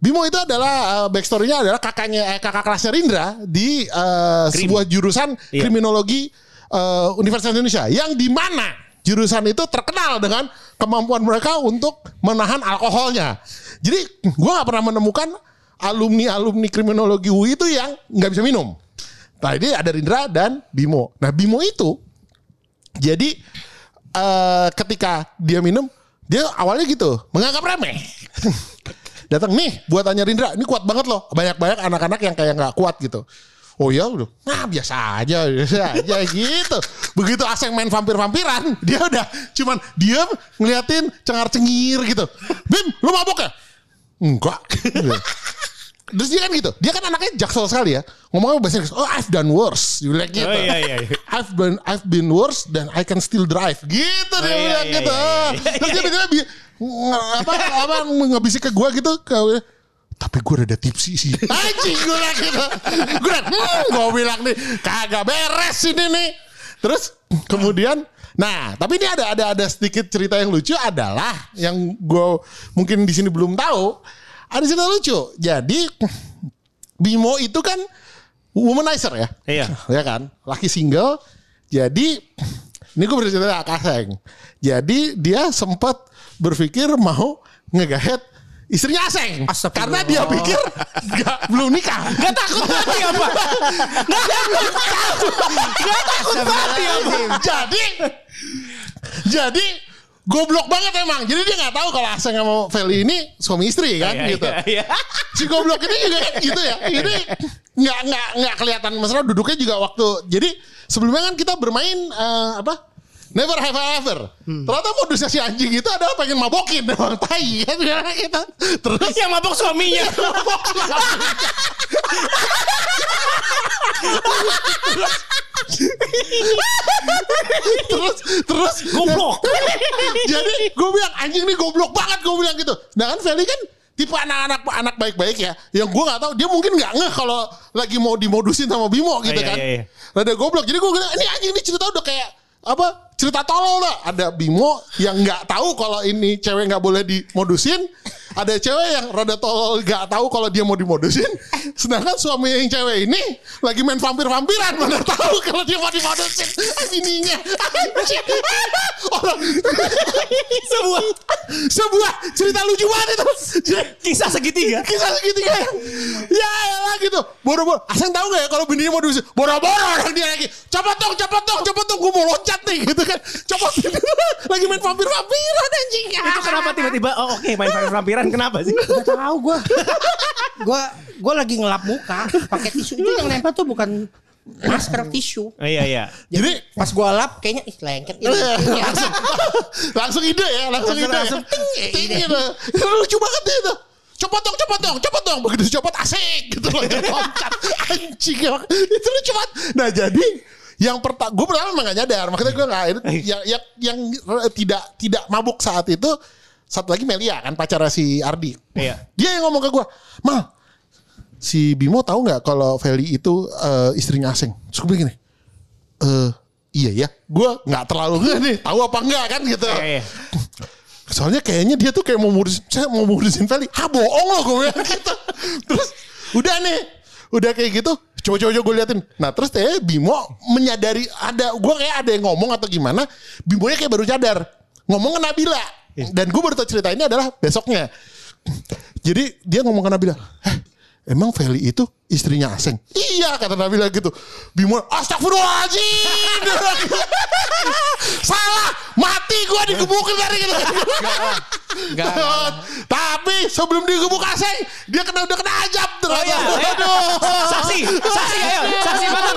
Speaker 1: Bimo itu adalah eh, backstory-nya adalah kakaknya eh, kakak kelasnya Rindra di eh,
Speaker 3: Krim.
Speaker 1: sebuah jurusan
Speaker 3: Iya.
Speaker 1: kriminologi eh, Universitas Indonesia yang di mana jurusan itu terkenal dengan kemampuan mereka untuk menahan alkoholnya. Jadi gua nggak pernah menemukan alumni-alumni kriminologi UI itu yang nggak bisa minum. Nah ini ada Rindra dan Bimo. Nah Bimo itu jadi eh ketika dia minum, dia awalnya gitu, menganggap remeh. Datang nih buatannya Rindra, ini kuat banget loh. Banyak-banyak anak-anak yang kayak nggak kuat gitu. Oh ya udah, nah biasa aja, biasa aja gitu. Begitu Aseng main vampir-vampiran, dia udah cuman diam ngeliatin cengar-cengir gitu. Bim, lu mabok ya? Enggak. Terus dia kan gitu, dia kan anaknya jaksel sekali ya. Ngomongnya bahasa Inggris, oh I've done worse. Dia bilang gitu.
Speaker 3: Oh, iya, iya, iya.
Speaker 1: I've been I've been worse dan I can still drive. Gitu dia
Speaker 3: iya,
Speaker 1: bilang
Speaker 3: iya,
Speaker 1: gitu.
Speaker 3: iya, iya.
Speaker 1: Terus dia tiba-tiba bi- nge- apa apa ngebisik ke gua gitu ke tapi gue rada tipsi sih. Anjing gue bilang gitu. Gue bilang, hmm, gue bilang nih kagak beres ini nih. Terus kemudian Nah, tapi ini ada ada ada sedikit cerita yang lucu adalah yang gue mungkin di sini belum tahu. Ada cerita lucu. Jadi Bimo itu kan womanizer ya.
Speaker 3: Iya.
Speaker 1: Ya kan? Laki single. Jadi ini gue bercerita Akaseng. Jadi dia sempat berpikir mau ngegaet istrinya Aseng.
Speaker 4: Astagfirullah.
Speaker 1: Karena dia pikir gak, belum nikah.
Speaker 3: Gak takut mati apa? Gak takut mati apa?
Speaker 1: jadi jadi goblok banget emang. Jadi dia nggak tahu kalau Aseng sama Feli ini suami istri kan
Speaker 3: Iya,
Speaker 1: gitu.
Speaker 3: iya, iya.
Speaker 1: Si goblok ini juga kan gitu ya. Ini nggak nggak nggak kelihatan mesra duduknya juga waktu. Jadi sebelumnya kan kita bermain eh, apa? Never have I ever. Ternyata modusnya si anjing itu adalah pengen mabokin emang tai kan kita. Terus
Speaker 3: Yang mabok suaminya.
Speaker 1: terus terus
Speaker 3: Goblok.
Speaker 1: jadi gue bilang anjing nih goblok banget gue bilang gitu nah kan Feli kan tipe anak-anak anak baik-baik ya yang gue nggak tahu dia mungkin nggak ngeh kalau lagi mau dimodusin sama Bimo gitu
Speaker 3: iya,
Speaker 1: kan
Speaker 3: iya, iya.
Speaker 1: rada goblok jadi gue bilang ini anjing ini cerita udah kayak apa cerita tolol dah. Ada Bimo yang nggak tahu kalau ini cewek nggak boleh dimodusin. Ada cewek yang rada tolol nggak tahu kalau dia mau dimodusin. Sedangkan suami yang cewek ini lagi main vampir-vampiran mana tahu kalau dia mau dimodusin bininya. Orang sebuah sebuah cerita lucu banget itu.
Speaker 3: Kisah segitiga.
Speaker 1: Kisah segitiga. Ya elah gitu. Boro-boro. Aseng tahu gak ya kalau bininya mau diusir. Boro-boro orang dia lagi. Cepet dong, cepet dong, cepet dong. Gue mau loncat nih gitu kan. Cepet. lagi main vampir-vampiran anjing.
Speaker 3: Itu kenapa tiba-tiba oh oke main vampir-vampiran kenapa sih?
Speaker 4: Gak tahu gue. Gue gue lagi ngelap muka pakai tisu itu yang nempel tuh bukan masker tisu.
Speaker 3: Oh, iya iya.
Speaker 1: Jadi
Speaker 4: Pas gue lap kayaknya ih lengket ini.
Speaker 1: langsung, langsung ide ya, langsung,
Speaker 4: Langsung-
Speaker 1: ide.
Speaker 4: langsung
Speaker 1: ya.
Speaker 4: ting,
Speaker 1: ting
Speaker 4: ide.
Speaker 1: gitu. Itu lucu banget deh itu. Cepet dong, cepet dong, cepet dong. Begitu cepet asik gitu loh. Loncat. Anjing. Itu lucu banget. Nah jadi yang pertama, gue pertama emang gak nyadar. Makanya gue gak, yang, yang, yang tidak tidak mabuk saat itu, satu lagi Melia kan pacarnya si Ardi.
Speaker 3: Iya.
Speaker 1: Dia yang ngomong ke gue, Mal, si Bimo tahu nggak kalau Feli itu eh, istrinya asing? Terus gue gini, eh iya ya, gue nggak terlalu nggak nih, tahu apa enggak kan gitu.
Speaker 3: Iya iya.
Speaker 1: Soalnya kayaknya dia tuh kayak mau modusin, saya mau modusin Feli. Ah bohong loh gue gitu. Terus udah nih, udah kayak gitu. Coba-coba gue liatin. Nah terus teh Bimo menyadari ada, gue kayak ada yang ngomong atau gimana. Bimonya kayak baru sadar. Ngomong ke Nabila. Dan gue baru tau cerita ini adalah besoknya. Jadi dia ngomong ke Nabila. Eh emang Feli itu istrinya Aseng? Iya kata Nabila gitu. Bimo astagfirullahaladzim. Salah. Mati gue digebukin tadi gitu.
Speaker 4: Enggak.
Speaker 1: Tapi sebelum digebuk Aseng. Dia kena udah kena ajab.
Speaker 3: Oh iya. ayo. Saksi, saksi ayo. Saksi mana.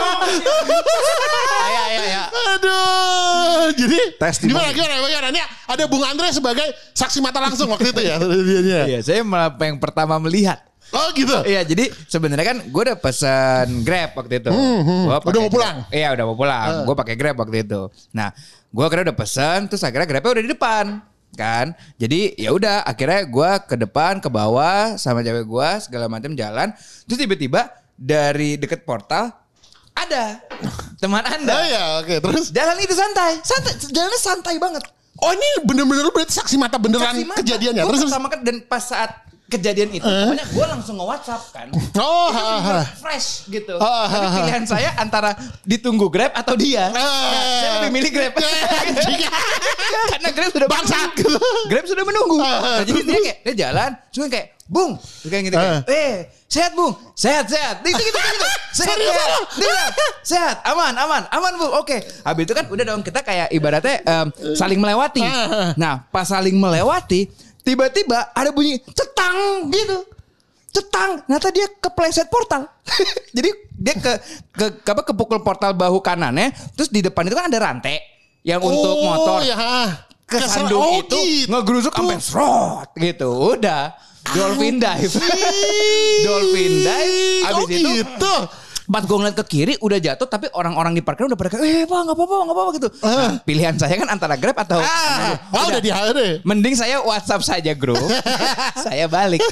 Speaker 4: Iya iya iya.
Speaker 1: Aduh. Jadi
Speaker 5: Testimoni.
Speaker 1: gimana gimana gimana? Ini ada Bung Andre sebagai saksi mata langsung waktu itu ya. Dia-
Speaker 6: Iya, saya yang pertama melihat.
Speaker 1: Oh gitu.
Speaker 6: Iya, jadi sebenarnya kan gue udah pesen Grab waktu itu. Gua pakai
Speaker 1: Udah mau
Speaker 6: Grab.
Speaker 1: pulang?
Speaker 6: Iya, udah mau pulang. Gue pakai Grab waktu itu. Nah, gue akhirnya udah pesen, terus akhirnya Grabnya udah di depan, kan? Jadi ya udah, akhirnya gue ke depan, ke bawah sama cewek gue segala macam jalan. Terus tiba-tiba dari deket portal ada teman anda.
Speaker 1: Oh ya oke terus.
Speaker 6: Jalan itu santai, santai, jalannya santai banget.
Speaker 1: Oh ini bener-bener berarti saksi mata beneran
Speaker 6: Saksi mata.
Speaker 1: kejadiannya.
Speaker 6: Gua
Speaker 1: Terus terus.
Speaker 6: pertama kan dan pas saat kejadian itu, pokoknya gue langsung nge-WhatsApp kan.
Speaker 1: Oh,
Speaker 6: Itu bener-bener fresh gitu.
Speaker 1: Ah,
Speaker 6: Tapi
Speaker 1: ah, ah.
Speaker 6: pilihan saya antara ditunggu Grab atau dia. Nah,
Speaker 1: Eh.
Speaker 6: saya lebih milih Grab. Karena Grab sudah
Speaker 1: Bangsat.
Speaker 6: menunggu. Grab sudah menunggu.
Speaker 1: Ah, ah.
Speaker 6: Nah, jadi dia kayak dia jalan, cuma kayak Bung, kayak gitu kayak, eh sehat bung, sehat sehat, gitu gitu gitu, sehat
Speaker 1: Serius,
Speaker 6: sehat? Dia bilang, sehat, aman aman, aman bu, oke. Habis itu kan udah dong kita kayak ibaratnya em, saling melewati. Nah pas saling melewati, tiba-tiba ada bunyi cetang gitu, cetang. Ternyata dia kepleset portal. Jadi dia ke ke apa kepukul portal bahu kanannya, terus di depan itu kan ada rantai yang untuk
Speaker 1: Oh,
Speaker 6: motor
Speaker 1: ya.
Speaker 6: kesandung
Speaker 1: Oh,
Speaker 6: itu
Speaker 1: gitu.
Speaker 6: ngegerusuk sampai serot gitu. Udah. Dolphin dive. Dolphin dive. Abis
Speaker 1: Oh
Speaker 6: itu
Speaker 1: gitu.
Speaker 6: Pas gue ngeliat ke kiri udah jatuh tapi orang-orang di parkir udah pada kayak eh pak nggak apa-apa nggak apa-apa gitu. Nah, pilihan saya kan antara Grab atau
Speaker 1: Ah, oh, udah di HD.
Speaker 6: mending saya WhatsApp saja grup. saya balik.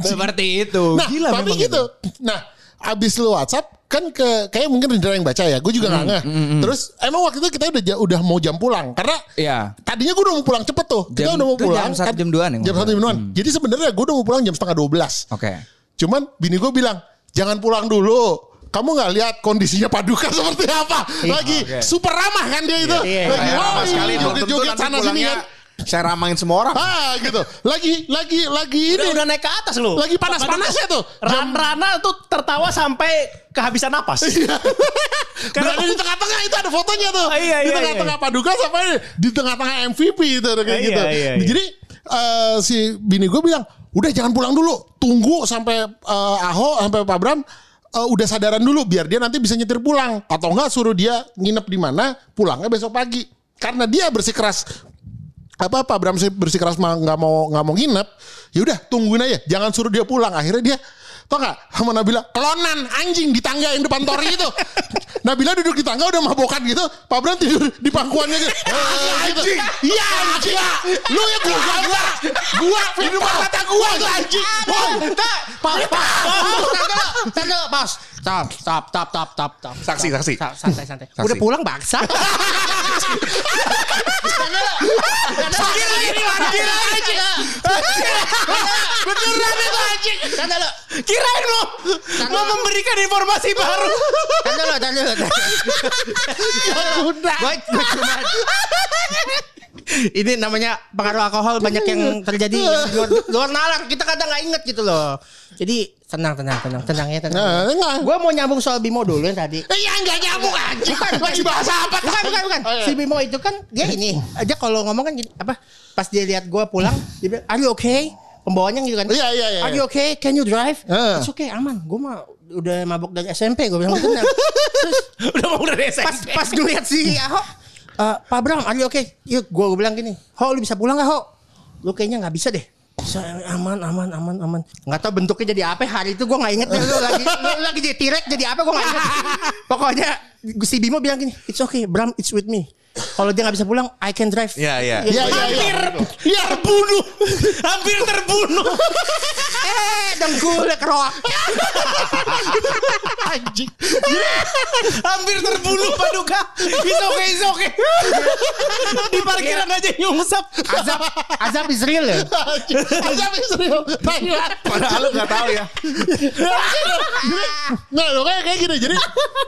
Speaker 6: Seperti itu.
Speaker 1: Nah,
Speaker 6: Gila
Speaker 1: tapi
Speaker 6: memang
Speaker 1: gitu. Nah, abis lu WhatsApp kan ke kayak mungkin Rindra yang baca ya. Gue juga nggak ngeh. Terus emang waktu itu kita udah udah mau jam pulang karena
Speaker 6: Iya.
Speaker 1: tadinya gue udah mau pulang cepet tuh. Kita
Speaker 6: Jam-
Speaker 1: udah mau pulang.
Speaker 6: jam satu,
Speaker 1: kan-
Speaker 6: jam duaan ya,
Speaker 1: Jam satu jam duaan.
Speaker 6: Hmm.
Speaker 1: Jadi sebenarnya gue udah mau pulang jam setengah 12
Speaker 6: Oke.
Speaker 1: Cuman bini gue bilang jangan pulang dulu. Kamu nggak lihat kondisinya Paduka seperti apa? Lagi
Speaker 6: Oke.
Speaker 1: super ramah kan dia itu.
Speaker 3: Iya,
Speaker 1: Lagi
Speaker 5: Saya
Speaker 1: oh,
Speaker 5: sekali
Speaker 1: joget-joget sana sini kan.
Speaker 5: saya ramain semua orang.
Speaker 1: Ah gitu. Lagi lagi lagi ini.
Speaker 3: Udah, udah naik ke atas lu.
Speaker 1: Lagi panas-panasnya tuh.
Speaker 3: Ran Rana tuh tertawa sampai kehabisan napas.
Speaker 1: Berada di tengah-tengah itu ada fotonya tuh.
Speaker 3: Ah, iya,
Speaker 1: di
Speaker 3: iya,
Speaker 1: tengah-tengah Paduka sampai di tengah-tengah MVP itu kayak
Speaker 3: Ah, iya,
Speaker 1: gitu.
Speaker 3: iya, iya.
Speaker 1: Jadi eh, si bini gue bilang, udah jangan pulang dulu, tunggu sampai eh, Aho sampai Pak Bram eh, udah sadaran dulu biar dia nanti bisa nyetir pulang. Atau enggak suruh dia nginep di mana pulangnya besok pagi. Karena dia bersikeras apa Pak Bram bersikeras nggak mau nggak mau nginep ya udah tungguin aja. Jangan suruh dia pulang. Akhirnya dia Tau gak sama Nabila Kelonan anjing di tangga yang depan tori itu Nabila duduk di tangga udah mabokan gitu Pak Bram tidur di pangkuannya gitu Anjing Iya anjing Lu ya gua Gua Gua Gua Di depan mata gua anjing Woi
Speaker 4: Pak, pak, tanda, pas. Stop, stop, stop, stop, stop, stop.
Speaker 5: Saksi, saksi.
Speaker 4: Santai, santai.
Speaker 5: Saksi.
Speaker 4: Udah pulang bangsa. Gila ini gila anjing. Beneran itu anjing. Tanda lo.
Speaker 3: Kirain lo mau memberikan informasi baru.
Speaker 4: Tanda lo, tanda lo.
Speaker 1: Guna
Speaker 4: Gue gue cuma ini namanya pengaruh alkohol banyak yang terjadi yang luar, luar nalar. Kita kadang nggak inget gitu loh. Jadi tenang, tenang, tenang, tenang ya, tenang.
Speaker 1: Nah, enggak.
Speaker 4: Gue mau nyambung soal Bimo dulu yang tadi.
Speaker 1: Iya enggak nyambung anjing
Speaker 4: Bukan, bukan.
Speaker 1: Lagi bahasa apa
Speaker 4: Bukan, bukan, bukan.
Speaker 1: Oh, iya.
Speaker 4: Si Bimo itu kan dia ini aja kalau ngomong kan gini, apa? Pas dia lihat gue pulang, dia bilang, "Are you okay?" Pembawanya gitu kan.
Speaker 1: Iya, iya, iya.
Speaker 4: Are you okay? Can you drive?
Speaker 1: Eh.
Speaker 4: It's okay, aman. Gue mah udah mabuk dari SMP gue bilang gitu. Terus
Speaker 3: Udah mau udah SMP.
Speaker 4: pas pas ngeliat si Ahok eh, Pak Bram are you okay yuk gue bilang gini Ho lu bisa pulang gak Ho lu kayaknya nggak bisa deh bisa aman aman aman aman nggak tahu bentuknya jadi apa hari itu gue nggak inget deh lu lagi lu lagi jadi tirek jadi apa gue nggak inget pokoknya si Bimo bilang gini it's okay Bram it's with me kalau dia nggak bisa pulang I can drive
Speaker 5: Iya, iya.
Speaker 1: Iya iya iya
Speaker 3: Iya terbunuh. Hampir terbunuh.
Speaker 4: eh dengkulnya keroak
Speaker 1: Anjing
Speaker 3: Hampir terbunuh Paduka. It's okay, it's okay. Di parkiran aja nyungsap.
Speaker 4: azab azab is real ya
Speaker 1: Azab Israel Taiwan
Speaker 5: Padahal lu gak tahu ya.
Speaker 1: Nah lo kayak kayak gini Jadi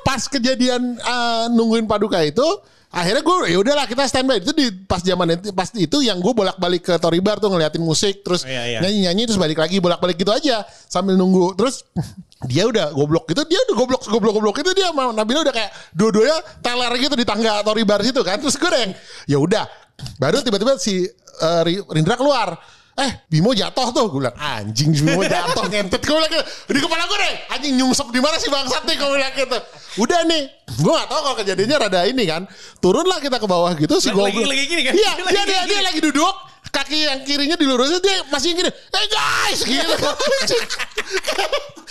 Speaker 1: pas kejadian eh, Nungguin Paduka itu Akhirnya gue ya udahlah kita standby. Itu di pas zaman itu pas itu yang gue bolak balik ke Tori Bar tuh ngeliatin musik terus
Speaker 3: Iya, iya.
Speaker 1: nyanyi nyanyi terus balik lagi bolak balik gitu aja sambil nunggu. Terus dia udah goblok gitu dia udah goblok goblok goblok itu dia sama Nabila udah kayak dua-duanya teler gitu di tangga Tori Bar situ kan. Terus gue yang ya udah. Baru tiba-tiba si Ri- Rindra keluar Eh Bimo jatuh tuh. Gue bilang anjing Bimo jatuh ngentet Gue bilang gitu. Di kepala gue deh Anjing nyungsep di mana sih bangsat nih? Gue bilang gitu. Udah nih Gue gak tahu kalau kejadiannya rada ini kan. Turunlah kita ke bawah gitu Si
Speaker 3: Lagi-
Speaker 1: goblok.
Speaker 3: lagi gini kan?
Speaker 1: Iya
Speaker 3: Lagi
Speaker 1: dia, dia,
Speaker 3: gini.
Speaker 1: dia lagi duduk Kaki yang kirinya dilurusin Dia masih gini. Eh guys! Gitu.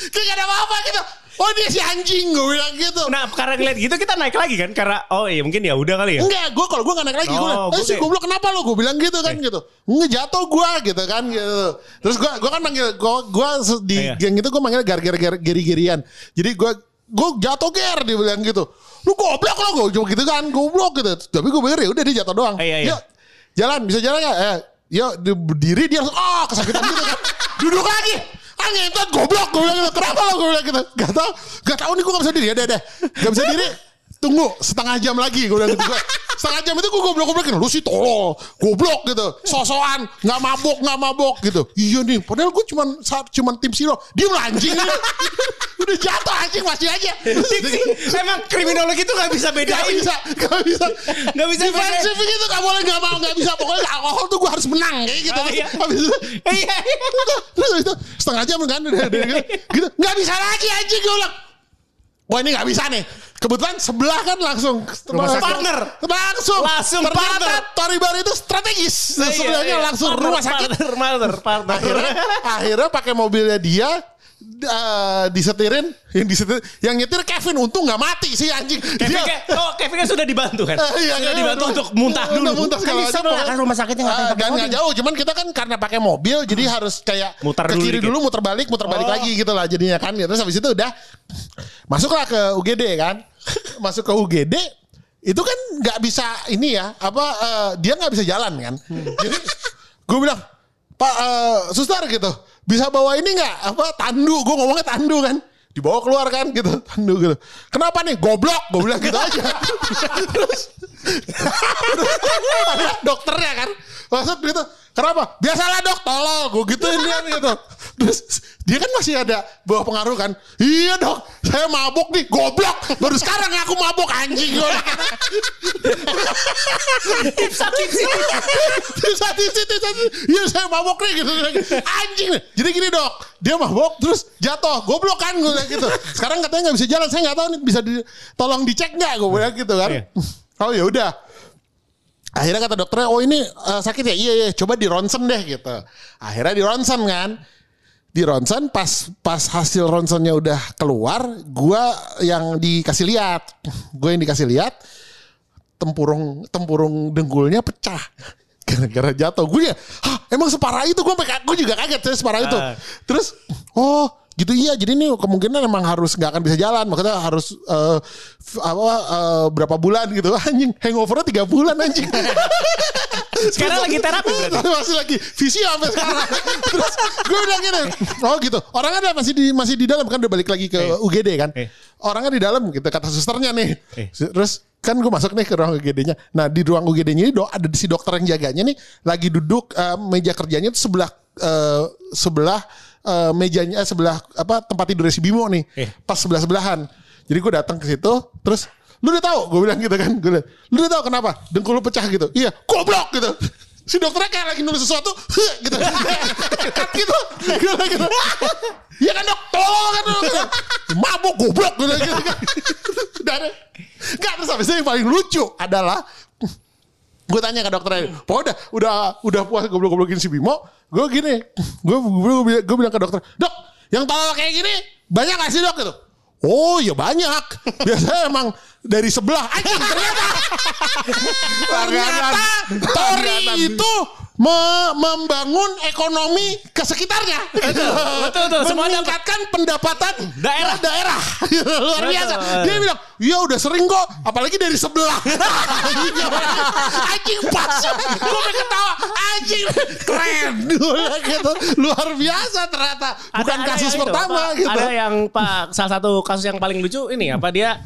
Speaker 1: Kayak gak ada apa-apa gitu Oh dia si anjing Gue bilang gitu
Speaker 3: Nah karena ngeliat gitu kita naik lagi kan Karena oh iya mungkin ya udah kali ya
Speaker 1: Enggak, gue kalau gue gak naik lagi, gue
Speaker 3: Oh,
Speaker 1: bilang, eh
Speaker 3: gue
Speaker 1: si goblok kenapa lo? Gue bilang gitu kan gitu. Enggak jatuh gue gitu kan gitu. Terus gue gue kan manggil gue gue di
Speaker 3: Iya.
Speaker 1: geng itu gue manggil gar gar gar geri gerian. Jadi gue gue jatuh ger dia bilang gitu. Lu goblok lo gue cuma gitu kan goblok gitu. Tapi gue pikir ya udah dia jatuh doang.
Speaker 3: Iya, iya.
Speaker 1: Yuk jalan bisa jalan gak? Eh, yuk di- berdiri dia langsung ah kesakitan gitu kan. Duduk lagi. Ah ngentot goblok gue bilang gitu. Kenapa lo gue bilang gitu? Gak tau Gak tau nih gue gak bisa diri. Ya deh deh. Gak bisa diri. Tunggu setengah jam lagi gue bilang gitu. Gua, setengah jam itu gue goblok-goblokin. Lu sih tolol. Goblok gitu. Sosokan. Gak mabok, gak mabok gitu. Iya nih. Padahal gue cuman saat cuman tim siro. Dia anjing. Udah jatuh anjing masih aja.
Speaker 3: Emang kriminologi itu gak bisa bedain
Speaker 1: bisa. Gak bisa.
Speaker 3: Gak bisa
Speaker 1: Defensif gitu gak boleh gak mau gak bisa. Pokoknya alkohol tuh gue harus menang. Kayak gitu.
Speaker 3: Oh, iya.
Speaker 1: Habis itu.
Speaker 3: Iya
Speaker 1: Terus habis itu setengah jam kan gitu. Nggak bisa lagi anjing gue bilang. Wah ini gak bisa nih. Kebetulan sebelah kan langsung
Speaker 3: Rumah sakit. Partner.
Speaker 1: Langsung.
Speaker 3: Langsung
Speaker 1: Ternyata
Speaker 3: partner.
Speaker 1: Tori Bar itu strategis.
Speaker 3: Iya,
Speaker 1: Sebelahnya
Speaker 3: iya.
Speaker 1: langsung
Speaker 3: Partner,
Speaker 1: rumah sakit.
Speaker 3: Partner, partner, partner.
Speaker 1: Akhirnya, akhirnya pakai mobilnya dia eh, disetirin yang disetir yang nyetir Kevin untung nggak mati sih anjing
Speaker 3: Kevin,
Speaker 1: dia
Speaker 3: kan- oh, Kevin kan sudah dibantu kan?
Speaker 1: Eh, iya,
Speaker 3: sudah
Speaker 1: iya,
Speaker 3: dibantu
Speaker 1: iya.
Speaker 3: untuk muntah dulu.
Speaker 1: Untuk muntah
Speaker 4: Kan
Speaker 1: macam.
Speaker 4: sebelah kan rumah sakitnya
Speaker 1: Ah,
Speaker 4: pakai
Speaker 1: dan nggak
Speaker 4: mobil?
Speaker 1: jauh, cuman kita kan karena pakai mobil, jadi harus kayak
Speaker 3: Muter
Speaker 1: ke
Speaker 3: dulu
Speaker 1: kiri
Speaker 3: dikit.
Speaker 1: dulu, muter balik, muter balik
Speaker 3: Oh.
Speaker 1: lagi gitu lah jadinya kan. Terus habis itu udah masuklah ke UGD kan, masuk ke UGD itu kan nggak bisa ini ya, apa eh, dia nggak bisa jalan kan. Jadi gue bilang Pak eh, suster gitu, bisa bawa ini nggak apa tandu? Gue ngomongnya tandu kan. Dibawa keluar kan gitu tandu gitu. Kenapa nih goblok? Gue bilang gitu aja. Terus dokternya kan maksud gitu kenapa biasalah dok tolol gue gituin dia gitu terus dia kan masih ada bawa pengaruh kan? Iya dok saya mabuk nih goblok. Baru sekarang aku mabuk anjing. Gue
Speaker 3: Tips
Speaker 1: iya saya mabuk nih gitu. Anjing. Jadi gini dok. Dia mabuk terus jatuh. Goblok kan gue gitu. Sekarang katanya nggak bisa jalan. Saya nggak tahu nih bisa di, tolong dicek nggak gue bilang gitu kan.
Speaker 3: Iya.
Speaker 1: oh ya udah. Akhirnya kata dokternya oh ini eh, sakit ya? Iya iya. Coba di ronsen deh gitu. Akhirnya di ronsen kan di ronsen pas pas hasil ronsennya udah keluar gua yang dikasih lihat. Gue yang dikasih lihat tempurung tempurung dengkulnya pecah. Gara-gara jatuh. Gue ya emang separah itu? Gue gue juga kaget saya separah itu.
Speaker 3: Ah.
Speaker 1: terus oh gitu iya jadi ini kemungkinan emang harus nggak akan bisa jalan. Makanya harus f- apa eh, berapa bulan gitu. Anjing hangovernya tiga bulan anjing
Speaker 3: Sekarang lagi terapi berarti.
Speaker 1: masih lagi visi sampai sekarang. Terus gue bilang gini. Oh gitu. Orangnya ada masih di masih di dalam. Kan udah balik lagi ke UGD kan?
Speaker 3: Eh.
Speaker 1: orangnya di dalam gitu. Kata susternya nih.
Speaker 3: Eh.
Speaker 1: terus kan gue masuk nih ke ruang UGD-nya nah di ruang UGD-nya ini do, ada si dokter yang jaganya nih. Lagi duduk eh, meja kerjanya itu sebelah eh, sebelah eh, mejanya eh, sebelah apa tempat tidur si Bimo nih.
Speaker 3: Eh.
Speaker 1: pas sebelah sebelahan jadi gue datang ke situ terus lu udah tahu? Gue bilang gitu kan. Gue lu udah tahu kenapa dengkul lu pecah gitu? Iya goblok gitu. Si dokternya kayak lagi nulis sesuatu gitu. Gitu. Lagi gitu. Iya kan dok? Tolong kan dok gitu. mabuk goblok gitu. Gitu kan dan nggak terus itu yang paling lucu adalah gue tanya ke dokternya pokoknya udah udah udah puas goblok goblokin si Bimo? Gue gini gue gue gue bilang ke dokter dok yang tolol kayak gini banyak gak sih dok? Gitu. Oh ya banyak. Biasanya emang dari sebelah anjing ternyata. Ternyata Tori itu me- membangun ekonomi ke sekitarnya.
Speaker 3: Betul, betul. Semua
Speaker 1: meningkatkan pendapatan
Speaker 3: Daerah.
Speaker 1: daerah. Luar
Speaker 3: Betul.
Speaker 1: biasa. Dia bilang iya udah sering kok apalagi dari sebelah. Anjing pas. Gue pengen ketawa. Anjing keren. Gitu. Luar biasa ternyata. Bukan
Speaker 3: Ada- ada
Speaker 1: kasus pertama gitu.
Speaker 3: Ada yang Pak salah satu kasus yang paling lucu ini apa dia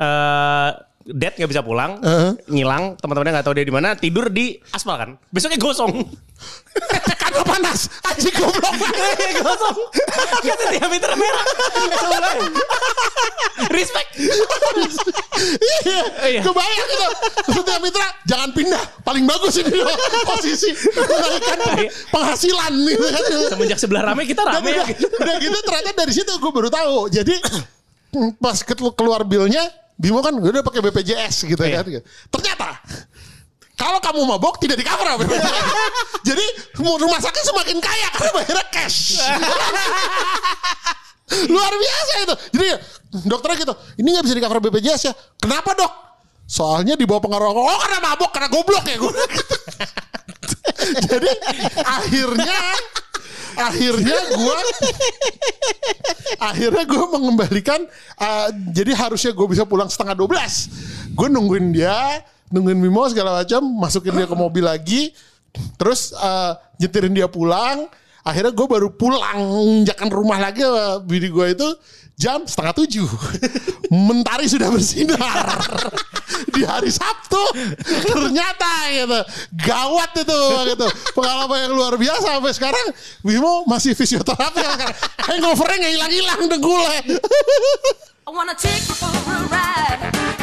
Speaker 3: eh Dad nggak bisa pulang,
Speaker 1: Heeh.
Speaker 3: ngilang, teman-temannya nggak tahu dia di mana, tidur di aspal kan. Besoknya gosong.
Speaker 1: karena panas anjing goblok
Speaker 3: gosong. Kata diameter merah. Respect.
Speaker 1: iya
Speaker 3: Iya.
Speaker 1: kebayang gitu Setia Mitra jangan pindah paling bagus ini loh posisi menaikkan penghasilan gitu kan
Speaker 3: Semenjak sebelah rame kita
Speaker 1: Dan
Speaker 3: rame ya.
Speaker 1: udah, udah gitu ternyata dari situ gue baru tahu. Jadi pas kelu- keluar bilnya Bimo kan udah pakai BPJS gitu
Speaker 3: Iya.
Speaker 1: kan. Ternyata kalau kamu mabok tidak di cover. Jadi rumah sakit semakin kaya karena bayarnya cash. Luar biasa itu. Jadi dokternya gitu, ini nggak bisa di cover BPJS ya. Kenapa dok? Soalnya di bawah pengaruh alkohol. Oh karena mabok, karena goblok ya gue. Jadi akhirnya akhirnya gue akhirnya gue mengembalikan uh, jadi harusnya gue bisa pulang setengah 12 gue nungguin dia nungguin Bimo segala macam masukin dia ke mobil lagi terus uh, nyetirin dia pulang akhirnya gue baru pulang injakan rumah lagi bini gue itu jam setengah tujuh. Mentari sudah bersinar. Di hari Sabtu. Ternyata gitu gawat itu gitu. Pengalaman yang luar biasa sampai sekarang Bimo masih fisioterapi hangovernya nggak hilang-hilang dengkulnya.
Speaker 2: I wanna take you for a ride.